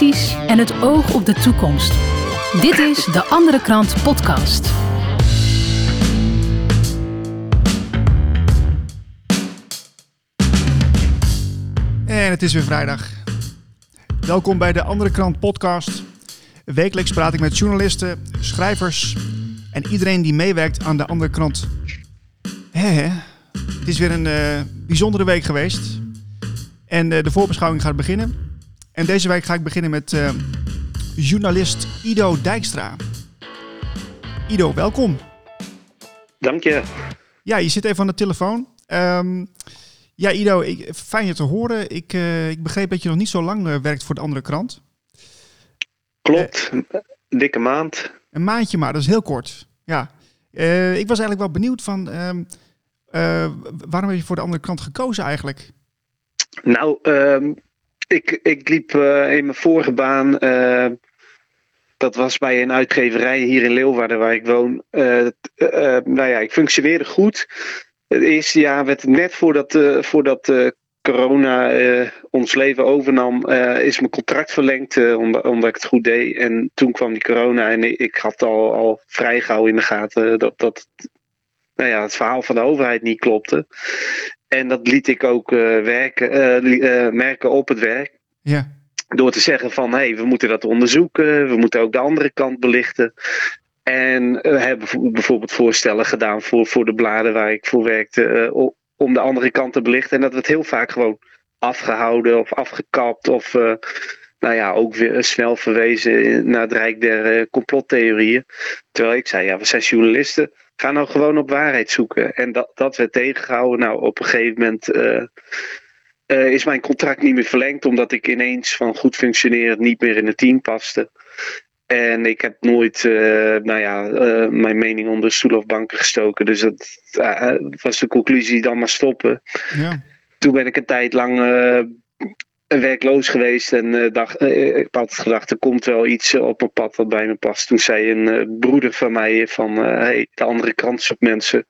en het oog op de toekomst. Dit is de Andere Krant Podcast. En het is weer vrijdag. Welkom bij de Andere Krant Podcast. Wekelijks praat ik met journalisten, schrijvers en iedereen die meewerkt aan de Andere Krant. Het is weer een eh, bijzondere week geweest. En eh, de voorbeschouwing gaat beginnen. En deze week ga ik beginnen met eh, journalist Ido Dijkstra. Ido, welkom. Dank je. Ja, je zit even aan de telefoon. Ehm, ja, Ido, ik, fijn je te horen. Ik, eh, ik begreep dat je nog niet zo lang eh, werkt voor de andere krant. Klopt. Dikke maand. Een maandje maar, dat is heel kort. Ja. Ik was eigenlijk wel benieuwd van... ehm, eh, waarom heb je voor de andere krant gekozen eigenlijk? Nou, ehm, ik, ik liep eh, in mijn vorige baan. eh, dat was bij een uitgeverij hier in Leeuwarden, waar ik woon. Eh, nou ja, ik functioneerde goed. Het eerste jaar werd net voordat, eh, corona ons leven overnam, is mijn contract verlengd, omdat, ik het goed deed. En toen kwam die corona en ik, ik had al, al vrij gauw in de gaten dat, dat nou ja, het verhaal van de overheid niet klopte. En dat liet ik ook eh, werken, eh, eh, merken op het werk. Ja, Door te zeggen van hé, hey, we moeten dat onderzoeken. We moeten ook de andere kant belichten. En we hebben bijvo- bijvoorbeeld voorstellen gedaan voor, voor de bladen waar ik voor werkte. om de andere kant te belichten. En dat werd heel vaak gewoon afgehouden of afgekapt. Of nou ja, ook weer snel verwezen naar het rijk der eh, complottheorieën. Terwijl ik zei, ja, we zijn journalisten. Ga nou gewoon op waarheid zoeken. En dat, dat werd tegengehouden. Nou, op een gegeven moment eh, eh, is mijn contract niet meer verlengd. Omdat ik ineens van goed functioneren niet meer in het team paste. En ik heb nooit, nou ja, mijn mening onder stoel of banken gestoken. Dus dat was de conclusie, dan maar stoppen. ja. Toen ben ik een tijd lang werkloos geweest en eh, dacht, eh, ik had gedacht, er komt wel iets op mijn pad wat bij me past. Toen zei een eh, broeder van mij van, eh, hey, de andere kant zoekt mensen.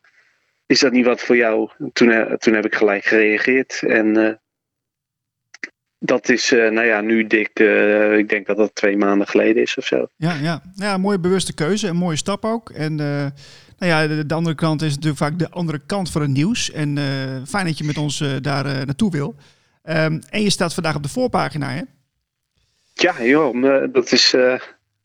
Is dat niet wat voor jou? Toen, eh, toen heb ik gelijk gereageerd. En eh, dat is, eh, nou ja, nu dik, eh, ik denk dat dat twee maanden geleden is of zo. Ja, ja. ja, een mooie bewuste keuze, een mooie stap ook. En eh, nou ja, de, de andere kant is natuurlijk vaak de andere kant van het nieuws. En eh, fijn dat je met ons eh, daar eh, naartoe wil. Ehm, en je staat vandaag op de voorpagina, hè? Ja, joh, me- dat is eh,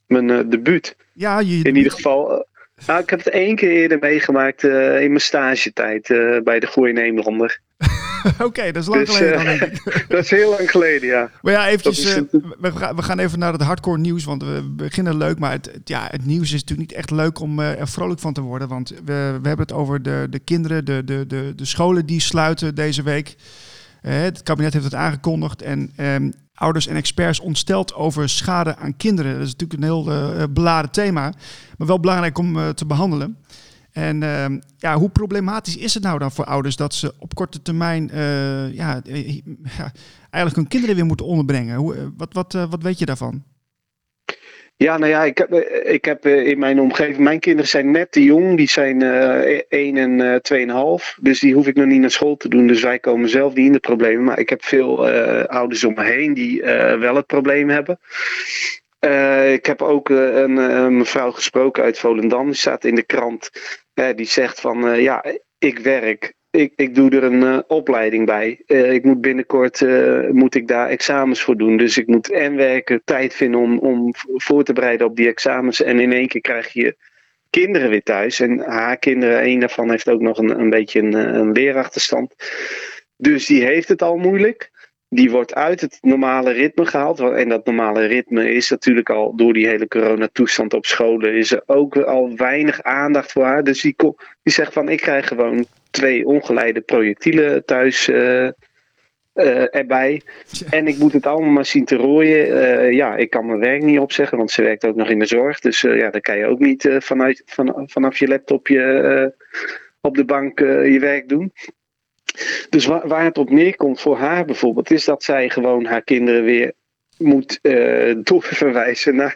mijn eh, debuut. Ja, je, In ieder geval. eh, nou, ik heb het één keer eerder meegemaakt eh, in mijn stagetijd eh, bij de Goeie Nederlander. Oké, dat is lang Dus, geleden eh, dan. Dat is heel lang geleden, ja. Maar ja, eventjes, is eh, we, gaan, we gaan even naar het hardcore nieuws, want we beginnen leuk. Maar het, het- ja, het nieuws is natuurlijk niet echt leuk om eh, er vrolijk van te worden. Want we, we hebben het over de, de kinderen, de, de, de, de scholen die sluiten deze week. Eh, het kabinet heeft het aangekondigd en ehm, ouders en experts ontsteld over schade aan kinderen. Dat is natuurlijk een heel eh, beladen thema, maar wel belangrijk om eh, te behandelen. En ehm, ja, hoe problematisch is het nou dan voor ouders dat ze op korte termijn ja, eigenlijk hun kinderen weer moeten onderbrengen? Hoe, wat, wat, wat weet je daarvan? Ja, nou ja, ik heb, eh, ik heb eh, in mijn omgeving. Mijn kinderen zijn net te jong. Die zijn eh 1 en eh 2,5. Dus die hoef ik nog niet naar school te doen. Dus wij komen zelf niet in de problemen. Maar ik heb veel ouders om me heen die wel het probleem hebben. Ik heb ook een eh, mevrouw gesproken uit Volendam. Die staat in de krant. Die zegt van ja, ik werk. Ik, ik doe er een eh, opleiding bij. Eh, ik moet binnenkort eh, moet ik daar examens voor doen. Dus ik moet en werken, tijd vinden om, om voor te bereiden op die examens. En in één keer krijg je kinderen weer thuis. En haar kinderen, een daarvan heeft ook nog een, een beetje een, een leerachterstand. Dus die heeft het al moeilijk. Die wordt uit het normale ritme gehaald. En dat normale ritme is natuurlijk al door die hele coronatoestand op scholen. Is er ook al weinig aandacht voor haar. Dus die, die zegt van ik krijg gewoon twee ongeleide projectielen thuis eh, eh, erbij. En ik moet het allemaal maar zien te rooien. Eh, ja, ik kan mijn werk niet opzeggen, want ze werkt ook nog in de zorg. Dus ja, dan kan je ook niet vanuit, van, vanaf je laptopje eh, op de bank je werk doen. Dus wa- waar het op neerkomt voor haar bijvoorbeeld, is dat zij gewoon haar kinderen weer moet doorverwijzen naar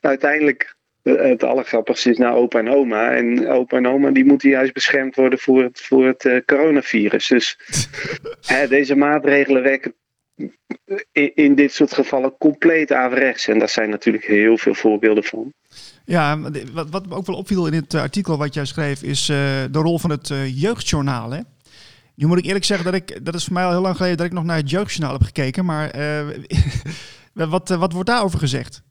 uiteindelijk. Eh, Het allergrappigste is naar opa en oma. En opa en oma die moeten juist beschermd worden voor het, voor het eh, coronavirus. Dus hè, deze maatregelen werken in, in, dit soort gevallen compleet averechts. En daar zijn natuurlijk heel veel voorbeelden van. Ja, wat, wat me ook wel opviel in het artikel wat jij schreef, is de rol van het jeugdjournaal. Hè? Nu moet ik eerlijk zeggen dat ik, dat is voor mij al heel lang geleden dat ik nog naar het jeugdjournaal heb gekeken. Maar wat, wat wordt daarover gezegd?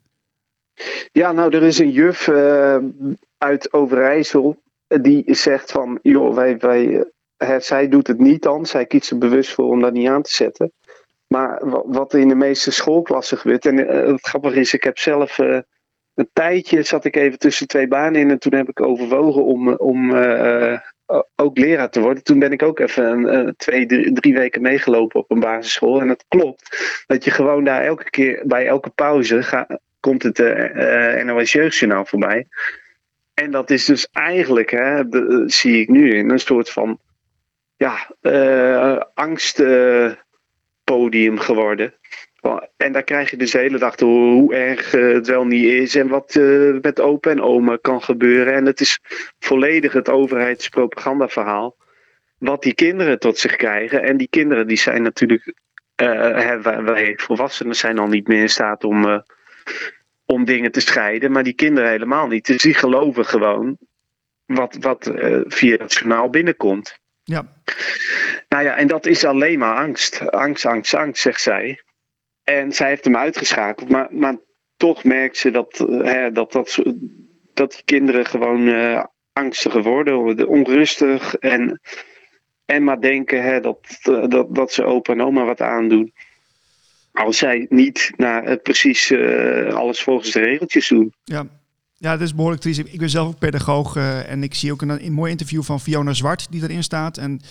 Ja, nou, er is een juf uh, uit Overijssel die zegt van, joh, wij, wij, uh, zij doet het niet dan. Zij kiest er bewust voor om dat niet aan te zetten. Maar wat in de meeste schoolklassen gebeurt, en uh, het grappige is, ik heb zelf een tijdje zat ik even tussen twee banen in en toen heb ik overwogen om, om ook leraar te worden. Toen ben ik ook even een, twee, drie, weken meegelopen op een basisschool. En het klopt dat je gewoon daar elke keer bij elke pauze gaat komt het uh, NOS Jeugdjournaal voorbij. En dat is dus eigenlijk, hè, zie ik nu, in een soort van ja, uh, angstpodium geworden. En daar krijg je dus de hele dag door hoe erg het wel niet is en wat met opa en oma kan gebeuren. En het is volledig het overheidspropagandaverhaal wat die kinderen tot zich krijgen. En die kinderen die zijn natuurlijk, wij volwassenen zijn al niet meer in staat om om dingen te scheiden, maar die kinderen helemaal niet. Dus die geloven gewoon wat, wat uh, via het journaal binnenkomt. Ja. Nou ja, en dat is alleen maar angst. Angst, angst, angst, zegt zij. En zij heeft hem uitgeschakeld, maar, maar toch merkt ze dat, uh, hè, dat, dat, dat die kinderen gewoon uh, angstiger worden, onrustig en, en maar denken hè, dat, dat, dat ze opa en oma wat aandoen als zij niet naar precies uh, alles volgens de regeltjes doen. Ja. Ja, het is behoorlijk triest. Ik ben zelf ook pedagoog uh, en ik zie ook een, een mooi interview van Fiona Zwart die erin staat. En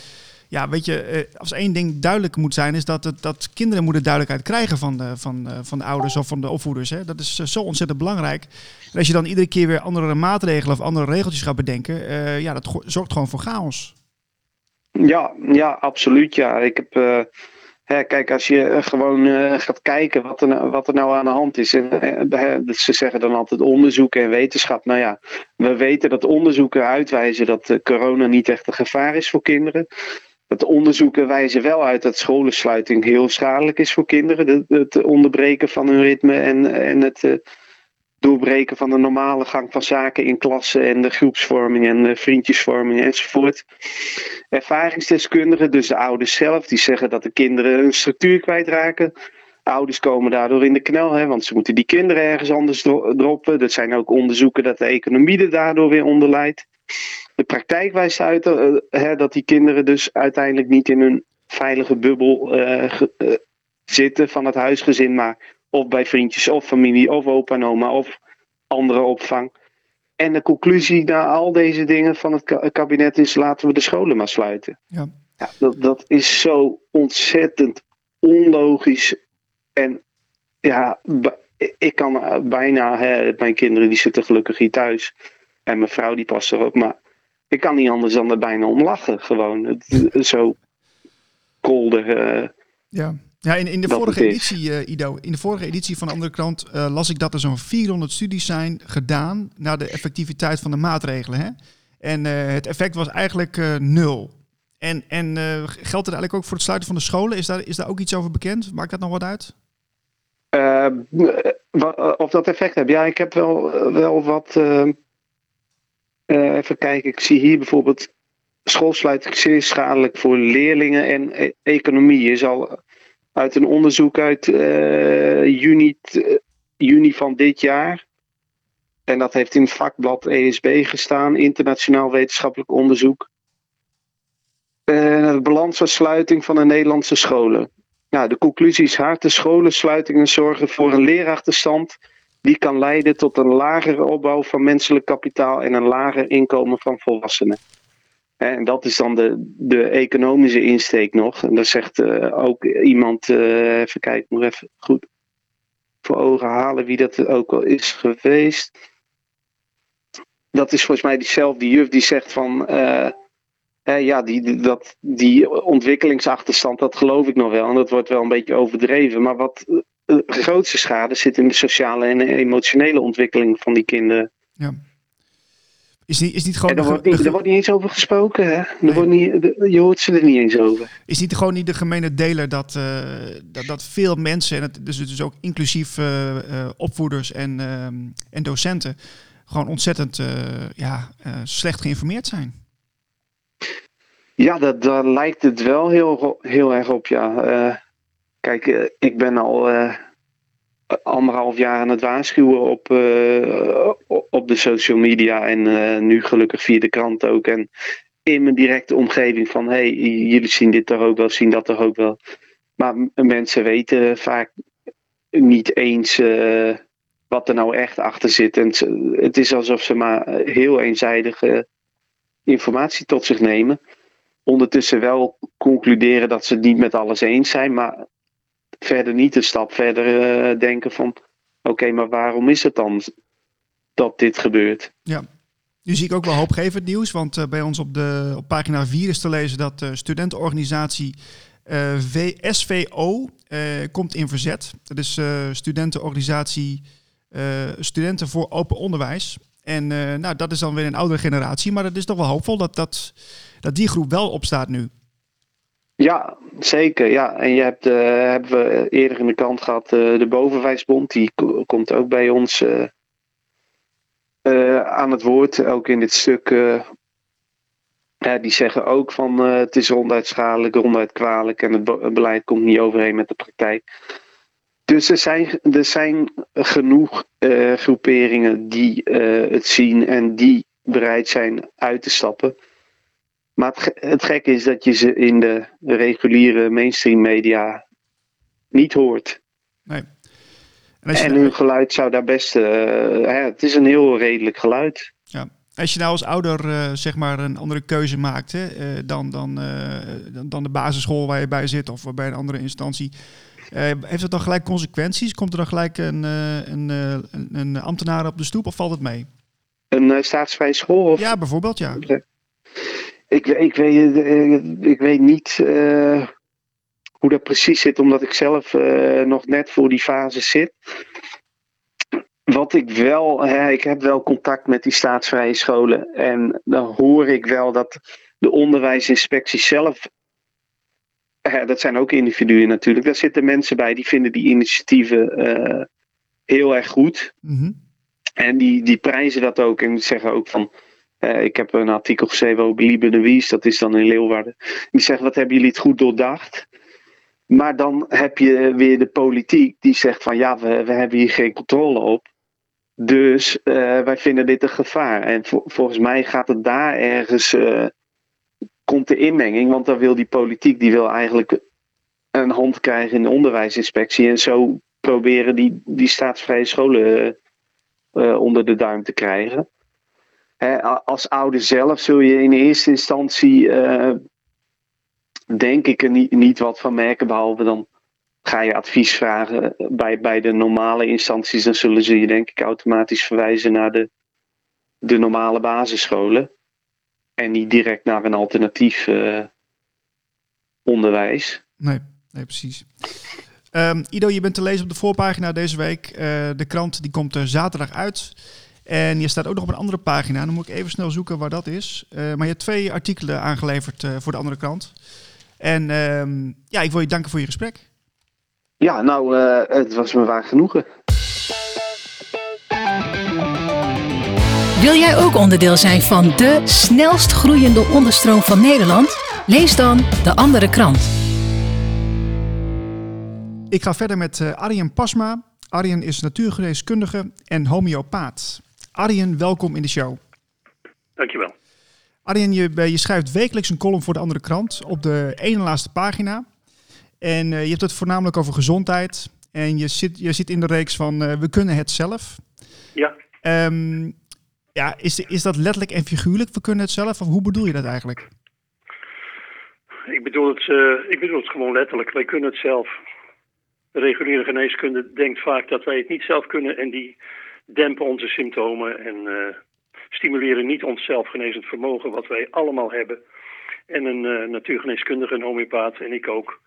ja, weet je, uh, als één ding duidelijk moet zijn, is dat, het, dat kinderen moeten duidelijkheid krijgen van de, van, van de ouders of van de opvoeders. Hè. Dat is zo ontzettend belangrijk. En als je dan iedere keer weer andere maatregelen of andere regeltjes gaat bedenken, ja, dat zorgt gewoon voor chaos. Ja, ja, absoluut. Ja, ik heb kijk, als je eh, gewoon uh, gaat kijken wat er, nou, wat er nou aan de hand is. En, uh, ze zeggen dan altijd onderzoek en wetenschap. Nou ja, we weten dat onderzoeken uitwijzen dat corona niet echt een gevaar is voor kinderen. Dat onderzoeken wijzen wel uit dat scholensluiting heel schadelijk is voor kinderen. Het onderbreken van hun ritme en, en het doorbreken van de normale gang van zaken in klassen en de groepsvorming en de vriendjesvorming enzovoort. Ervaringsdeskundigen, dus de ouders zelf, die zeggen dat de kinderen hun structuur kwijtraken. Ouders komen daardoor in de knel, hè, want ze moeten die kinderen ergens anders droppen. Er zijn ook onderzoeken dat de economie er daardoor weer onder leidt. De praktijk wijst uit uh, hè, dat die kinderen dus uiteindelijk niet in hun veilige bubbel uh, uh, zitten van het huisgezin, maar of bij vriendjes of familie of opa en oma of andere opvang. En de conclusie na al deze dingen van het kabinet is laten we de scholen maar sluiten. Ja. ja dat, dat is zo ontzettend onlogisch. En ja, ik kan bijna, hè, mijn kinderen die zitten gelukkig hier thuis. En mijn vrouw die past erop. Maar ik kan niet anders dan er bijna om lachen. Gewoon het, zo kolder. Uh, ja. Ja, in, in de vorige editie, uh, Ido, in de vorige editie van de andere krant uh, las ik dat er zo'n 400 studies zijn gedaan naar de effectiviteit van de maatregelen. Hè? En uh, het effect was eigenlijk nul. En, en geldt het eigenlijk ook voor het sluiten van de scholen? Is daar, is daar ook iets over bekend? Maakt dat nog wat uit? of dat effect heb? Ja, ik heb wel, wel wat. even kijken, ik zie hier bijvoorbeeld schoolsluiting zeer schadelijk voor leerlingen en economie. Je zal uit een onderzoek uit uh, juni, juni van dit jaar. En dat heeft in het vakblad ESB gestaan, internationaal wetenschappelijk onderzoek. Uh, de balansversluiting van de Nederlandse scholen. Nou, de conclusie is harde scholensluitingen zorgen voor een leerachterstand die kan leiden tot een lagere opbouw van menselijk kapitaal en een lager inkomen van volwassenen. En dat is dan de, de economische insteek nog. En dat zegt uh, ook iemand, uh, even kijken, nog even goed voor ogen halen wie dat ook al is geweest. Dat is volgens mij diezelfde juf die zegt van, uh, ja, die, dat, die ontwikkelingsachterstand, dat geloof ik nog wel. En dat wordt wel een beetje overdreven. Maar wat de grootste schade zit in de sociale en emotionele ontwikkeling van die kinderen. Ja. Is niet, is niet gewoon. En er, wordt niet, er wordt niet eens over gesproken, hè? Er wordt niet, je hoort ze er niet eens over. Is niet gewoon niet de gemene deler dat, uh, dat, dat veel mensen, en het, dus, dus ook inclusief uh, uh, opvoeders en, en docenten, gewoon ontzettend ja, slecht geïnformeerd zijn? Ja, dat, daar lijkt het wel heel, heel erg op, ja. kijk, ik ben al anderhalf jaar aan het waarschuwen op, uh, op de social media en uh, nu gelukkig via de krant ook. En in mijn directe omgeving van hey, jullie zien dit toch ook wel, zien dat toch ook wel. Maar mensen weten vaak niet eens uh, wat er nou echt achter zit. En het is alsof ze maar heel eenzijdige informatie tot zich nemen. Ondertussen wel concluderen dat ze het niet met alles eens zijn, maar verder niet een stap verder uh, denken van oké, maar waarom is het dan dat dit gebeurt? Ja. Nu zie ik ook wel hoopgevend nieuws, want uh, bij ons op, de, op pagina 4 is te lezen dat de studentenorganisatie uh, SVO komt in verzet. Dat is studentenorganisatie Studenten voor Open Onderwijs. En nou, dat is dan weer een oudere generatie, maar het is toch wel hoopvol dat, dat, dat die groep wel opstaat nu. Ja, zeker. Ja. En je hebt, uh, hebben we eerder in de kant gehad, uh, de Bovenwijsbond. Die komt ook bij ons uh, aan het woord. Ook in dit stuk. die zeggen ook van het is ronduit schadelijk, ronduit kwalijk. En het, be beleid komt niet overeen met de praktijk. Dus er zijn, er zijn genoeg groeperingen die het zien en die bereid zijn uit te stappen. Maar het, het gekke is dat je ze in de reguliere mainstream media niet hoort. Nee. En, en hun geluid zou daar best. Uh, het is een heel redelijk geluid. Ja. Als je nou als ouder uh, zeg maar een andere keuze maakt hè, uh, dan, dan, dan, dan, de basisschool waar je bij zit of bij een andere instantie. heeft dat dan gelijk consequenties? Komt er dan gelijk een, een, een, een ambtenaar op de stoep of valt het mee? Een staatsvrije school? Of? Ja, bijvoorbeeld ja. Ik, ik, weet, eh, ik weet niet uh, hoe dat precies zit, omdat ik zelf uh, nog net voor die fase zit. Wat ik wel, hè, ik heb wel contact met die staatsvrije scholen. En dan hoor ik wel dat de onderwijsinspectie zelf. Hè, dat zijn ook individuen natuurlijk. Daar zitten mensen bij die vinden die initiatieven uh, heel erg goed. Mm -hmm. En die, die prijzen dat ook en zeggen ook van uh, ik heb een artikel geschreven over Liebe de Wies, dat is dan in Leeuwarden. Die zegt, wat hebben jullie het goed doordacht? Maar dan heb je weer de politiek die zegt van ja, we, we hebben hier geen controle op. Dus uh, wij vinden dit een gevaar. En vo volgens mij gaat het daar ergens, uh, komt de inmenging. Want dan wil die politiek, die wil eigenlijk een hand krijgen in de onderwijsinspectie. En zo proberen die, die staatsvrije scholen onder de duim te krijgen als ouder zelf zul je in eerste instantie, uh, denk ik, er niet, niet wat van merken. Behalve dan ga je advies vragen bij, bij de normale instanties. Dan zullen ze je, denk ik, automatisch verwijzen naar de, de normale basisscholen. En niet direct naar een alternatief uh, onderwijs. Nee, nee precies. Um, Ido, je bent te lezen op de voorpagina deze week. Uh, de krant die komt er zaterdag uit. En je staat ook nog op een andere pagina. Dan moet ik even snel zoeken waar dat is. Uh, maar je hebt twee artikelen aangeleverd uh, voor de andere kant. En uh, ja, ik wil je danken voor je gesprek. Ja, nou, uh, het was me waar genoegen. Wil jij ook onderdeel zijn van de snelst groeiende onderstroom van Nederland? Lees dan de andere krant. Ik ga verder met Arjen Pasma. Arjen is natuurgeneeskundige en homeopaat. Arjen, welkom in de show. Dankjewel. Arjen, je, je schrijft wekelijks een column voor de andere krant op de ene laatste pagina. En uh, je hebt het voornamelijk over gezondheid. En je zit, je zit in de reeks van uh, We kunnen het zelf. Ja. Um, ja, is, is dat letterlijk en figuurlijk? We kunnen het zelf? Of hoe bedoel je dat eigenlijk? Ik bedoel het, uh, ik bedoel het gewoon letterlijk. Wij kunnen het zelf. De reguliere geneeskunde denkt vaak dat wij het niet zelf kunnen. En die dempen onze symptomen en uh, stimuleren niet ons zelfgenezend vermogen, wat wij allemaal hebben. En een uh, natuurgeneeskundige, een homeopaat en ik ook.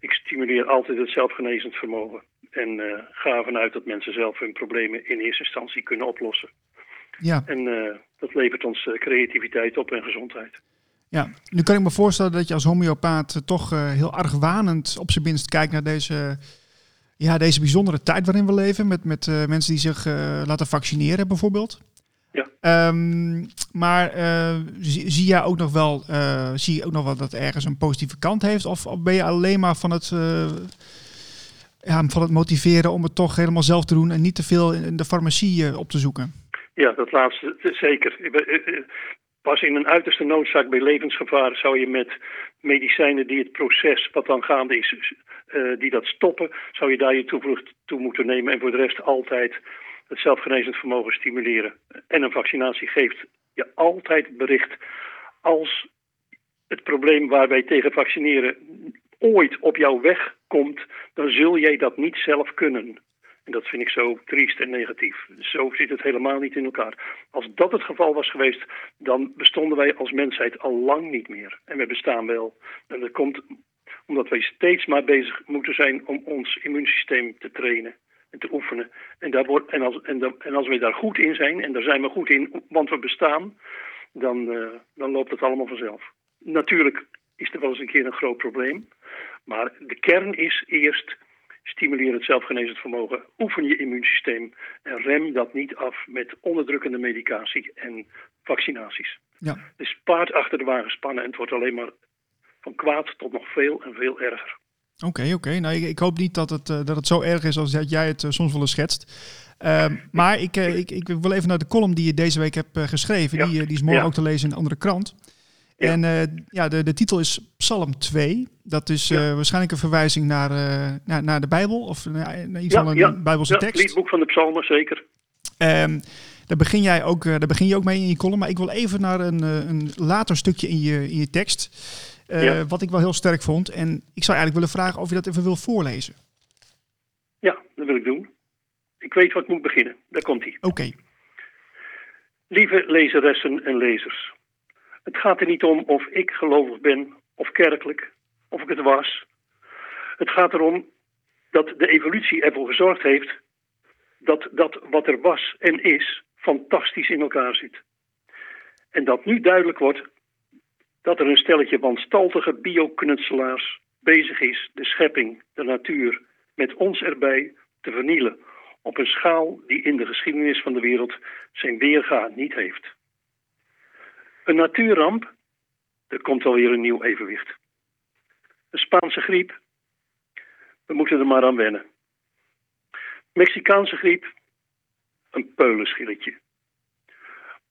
Ik stimuleer altijd het zelfgenezend vermogen. En uh, ga ervan uit dat mensen zelf hun problemen in eerste instantie kunnen oplossen. Ja. En dat levert ons creativiteit op en gezondheid. Ja, nu kan ik me voorstellen dat je als homeopaat toch heel argwanend op zijn minst kijkt naar deze, ja, deze bijzondere tijd waarin we leven. Met, met mensen die zich laten vaccineren bijvoorbeeld. Ja. Um, maar uh, zie, zie, jij ook nog wel, zie je ook nog wel dat ergens een positieve kant heeft? Of, of ben je alleen maar van het, ja, van het motiveren om het toch helemaal zelf te doen en niet te veel in de farmacie op te zoeken? Ja, dat laatste zeker. Pas in een uiterste noodzaak bij levensgevaar zou je met medicijnen die het proces wat dan gaande is, die dat stoppen, zou je daar je toevlucht toe moeten nemen. En voor de rest altijd het zelfgenezend vermogen stimuleren. En een vaccinatie geeft je altijd bericht als het probleem waar wij tegen vaccineren ooit op jouw weg komt, dan zul jij dat niet zelf kunnen. En dat vind ik zo triest en negatief. Zo zit het helemaal niet in elkaar. Als dat het geval was geweest, dan bestonden wij als mensheid al lang niet meer. En we bestaan wel. En dat komt omdat wij steeds maar bezig moeten zijn om ons immuunsysteem te trainen en te oefenen. En, daar wordt, en, als, en, en als we daar goed in zijn, en daar zijn we goed in, want we bestaan, dan, uh, dan loopt het allemaal vanzelf. Natuurlijk is er wel eens een keer een groot probleem, maar de kern is eerst stimuleer het zelfgenezend vermogen, oefen je immuunsysteem en rem dat niet af met onderdrukkende medicatie en vaccinaties. Ja. Dus paard achter de wagen spannen en het wordt alleen maar van kwaad tot nog veel en veel erger. Oké, oké. Nou, ik, ik, hoop niet dat het, uh, dat het zo erg is als dat jij het uh, soms wel eens schetst. Uh, maar ik, uh, ik, ik wil even naar de column die je deze week hebt geschreven. Ja. Die, die is morgen ja. ook te lezen in een andere krant. Ja. En ja, de, de titel is Psalm 2. Dat is waarschijnlijk een verwijzing naar, naar, naar de Bijbel. Of naar, in ieder geval een Bijbelse tekst. Ja, het boek van de psalmen, zeker. Um, daar begin, jij ook, daar begin je ook mee in je column. Maar ik wil even naar een, een later stukje in je, in je tekst. Wat ik wel heel sterk vond. En ik zou eigenlijk willen vragen of je dat even wil voorlezen. Ja, dat wil ik doen. Ik weet wat moet beginnen. Daar komt hij. Oké. Okay. Lieve lezeressen en lezers. Het gaat er niet om of ik gelovig ben of kerkelijk, of ik het was. Het gaat erom dat de evolutie ervoor gezorgd heeft dat dat wat er was en is fantastisch in elkaar zit. En dat nu duidelijk wordt dat er een stelletje wanstaltige bioknutselaars bezig is de schepping, de natuur, met ons erbij te vernielen op een schaal die in de geschiedenis van de wereld zijn weerga niet heeft. Een natuurramp, er komt alweer een nieuw evenwicht. Een Spaanse griep, we moeten er maar aan wennen. Mexicaanse griep, een peulenschilletje.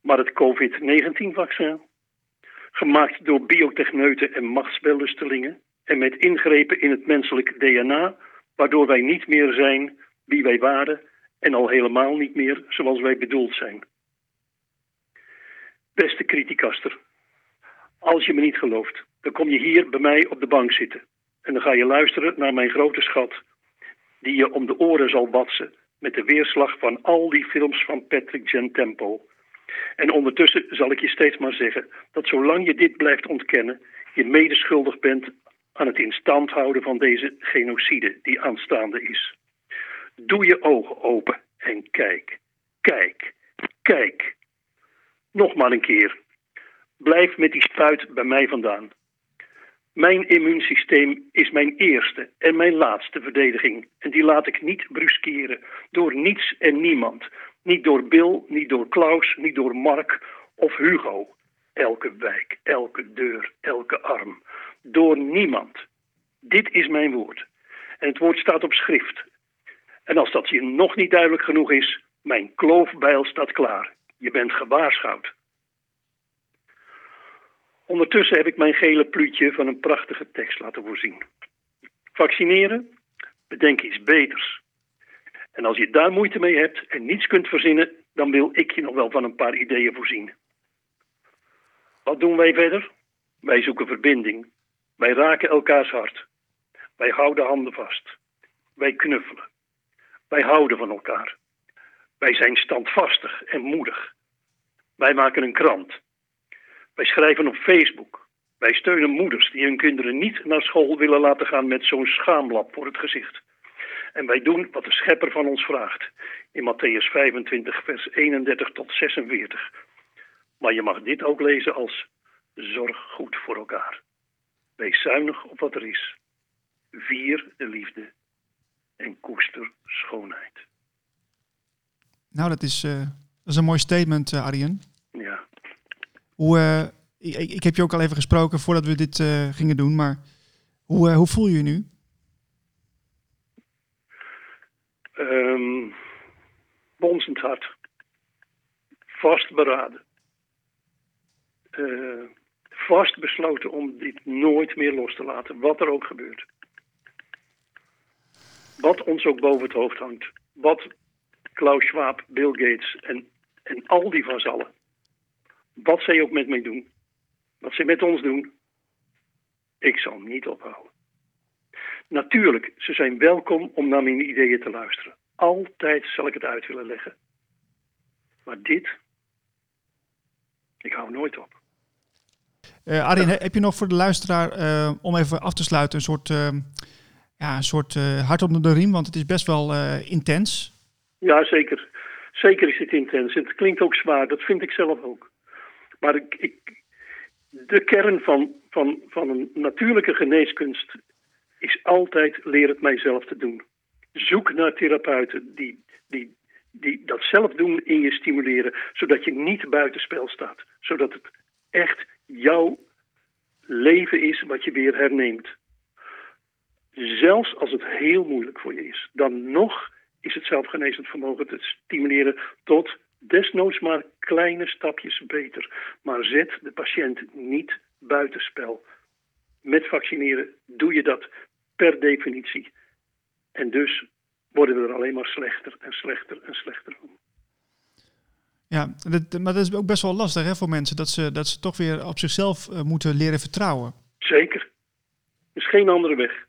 Maar het COVID-19-vaccin, gemaakt door biotechneuten en machtsbelustelingen en met ingrepen in het menselijk DNA, waardoor wij niet meer zijn wie wij waren en al helemaal niet meer zoals wij bedoeld zijn. Beste criticaster, als je me niet gelooft, dan kom je hier bij mij op de bank zitten en dan ga je luisteren naar mijn grote schat, die je om de oren zal watsen met de weerslag van al die films van Patrick Gentempo en ondertussen zal ik je steeds maar zeggen dat zolang je dit blijft ontkennen, je medeschuldig bent aan het in stand houden van deze genocide die aanstaande is. Doe je ogen open en kijk, kijk, kijk. Nog maar een keer. Blijf met die spuit bij mij vandaan. Mijn immuunsysteem is mijn eerste en mijn laatste verdediging. En die laat ik niet bruskeren door niets en niemand. Niet door Bill, niet door Klaus, niet door Mark of Hugo. Elke wijk, elke deur, elke arm. Door niemand. Dit is mijn woord. En het woord staat op schrift. En als dat je nog niet duidelijk genoeg is, mijn kloofbijl staat klaar. Je bent gewaarschuwd. Ondertussen heb ik mijn gele pluutje van een prachtige tekst laten voorzien. Vaccineren? Bedenk iets beters. En als je daar moeite mee hebt en niets kunt verzinnen, dan wil ik je nog wel van een paar ideeën voorzien. Wat doen wij verder? Wij zoeken verbinding. Wij raken elkaars hart. Wij houden handen vast. Wij knuffelen. Wij houden van elkaar. Wij zijn standvastig en moedig. Wij maken een krant. Wij schrijven op Facebook. Wij steunen moeders die hun kinderen niet naar school willen laten gaan met zo'n schaamlap voor het gezicht. En wij doen wat de schepper van ons vraagt. In Matthäus 25, vers 31 tot 46. Maar je mag dit ook lezen als zorg goed voor elkaar. Wees zuinig op wat er is. Vier de liefde en koester schoonheid. Nou, dat is, uh, dat is een mooi statement, uh, Arjen. Ja. Hoe, uh, ik, ik, heb je ook al even gesproken voordat we dit gingen doen, maar hoe, hoe voel je je nu? Um, bonzend hart. Vastberaden. Vast besloten om dit nooit meer los te laten, wat er ook gebeurt. Wat ons ook boven het hoofd hangt. Wat Klaus Schwab, Bill Gates en, en al die vazallen. Wat zij ook met mij doen. Wat zij met ons doen. Ik zal niet ophouden. Natuurlijk, ze zijn welkom om naar mijn ideeën te luisteren. Altijd zal ik het uit willen leggen. Maar dit, ik hou nooit op. Uh, heb je nog voor de luisteraar, uh, om even af te sluiten, een soort, uh, ja, een soort hart onder de riem? Want het is best wel intens. Ja, zeker. Zeker is het intens. Het klinkt ook zwaar, dat vind ik zelf ook. Maar ik, ik, de kern van, van, van een natuurlijke geneeskunst is altijd leer het mijzelf te doen. Zoek naar therapeuten die, die, die dat zelf doen in je stimuleren, zodat je niet buitenspel staat. Zodat het echt jouw leven is wat je weer herneemt. Zelfs als het heel moeilijk voor je is, dan nog is het zelfgenezend vermogen te stimuleren tot desnoods maar kleine stapjes beter. Maar zet de patiënt niet buitenspel. Met vaccineren doe je dat per definitie. En dus worden we er alleen maar slechter en slechter en slechter van. Ja, dat, maar dat is ook best wel lastig hè, voor mensen, dat ze, dat ze toch weer op zichzelf uh, moeten leren vertrouwen. Zeker. Er is geen andere weg.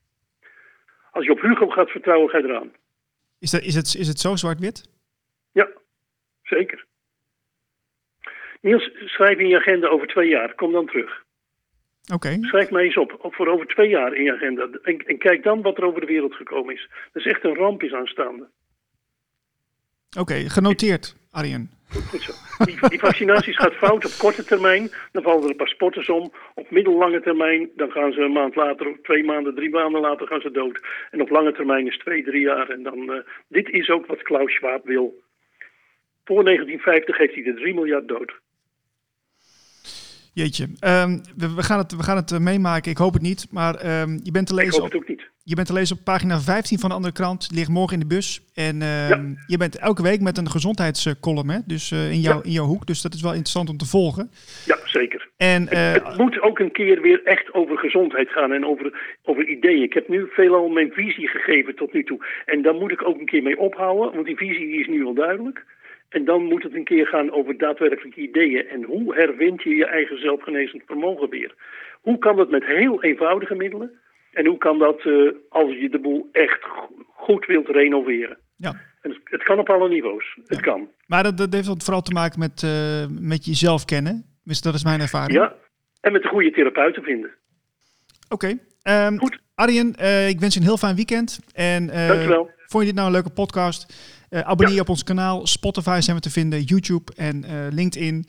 Als je op Hugo gaat vertrouwen, ga je eraan. Is, dat, is, het, is het zo zwart-wit? Ja, zeker. Niels, schrijf in je agenda over twee jaar. Kom dan terug. Oké. Schrijf mij eens op, voor over twee jaar in je agenda. En, en, kijk dan wat er over de wereld gekomen is. Dat is echt een ramp is aanstaande. Oké, genoteerd, Arjen. Goed zo. Die, vaccinaties gaat fout op korte termijn. Dan vallen er een paar sporters om. Op middellange termijn, dan gaan ze een maand later, twee maanden, drie maanden later gaan ze dood. En op lange termijn is twee, drie jaar. En dan, uh, dit is ook wat Klaus Schwab wil. Voor 1950 heeft hij de 3 miljard dood. Jeetje, um, we, we, gaan het, we gaan het uh, meemaken. Ik hoop het niet, maar um, je bent te lezen. Ik hoop het ook niet. Je bent te lezen op pagina 15 van de andere krant. Ligt morgen in de bus. En uh, ja. je bent elke week met een gezondheidscolumn, hè? Dus uh, in, jou, ja. in jouw hoek. Dus dat is wel interessant om te volgen. Ja, zeker. En, uh, het, het, moet ook een keer weer echt over gezondheid gaan en over, over ideeën. Ik heb nu veelal mijn visie gegeven tot nu toe. En daar moet ik ook een keer mee ophouden, want die visie die is nu al duidelijk. En dan moet het een keer gaan over daadwerkelijke ideeën. En hoe herwint je je eigen zelfgenezend vermogen weer? Hoe kan dat met heel eenvoudige middelen? En hoe kan dat uh, als je de boel echt goed wilt renoveren? Ja. En het, kan op alle niveaus. Ja. Het kan. Maar dat, dat heeft vooral te maken met, uh, met jezelf kennen. Dus dat is mijn ervaring. Ja, en met de goede therapeuten vinden. Oké. Okay. Um, Goed. Arjen, uh, ik wens je een heel fijn weekend. En, Dankjewel. Vond je dit nou een leuke podcast? Uh, abonneer je op ons kanaal. Spotify zijn we te vinden. YouTube en uh, LinkedIn.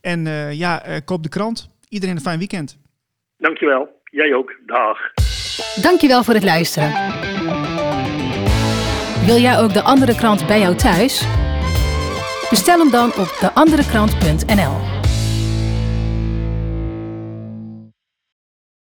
En uh, ja, koop de krant. Iedereen een fijn weekend. Dankjewel. Jij ook. Dag. Dankjewel voor het luisteren. Wil jij ook de andere krant bij jou thuis? Bestel hem dan op deanderekrant.nl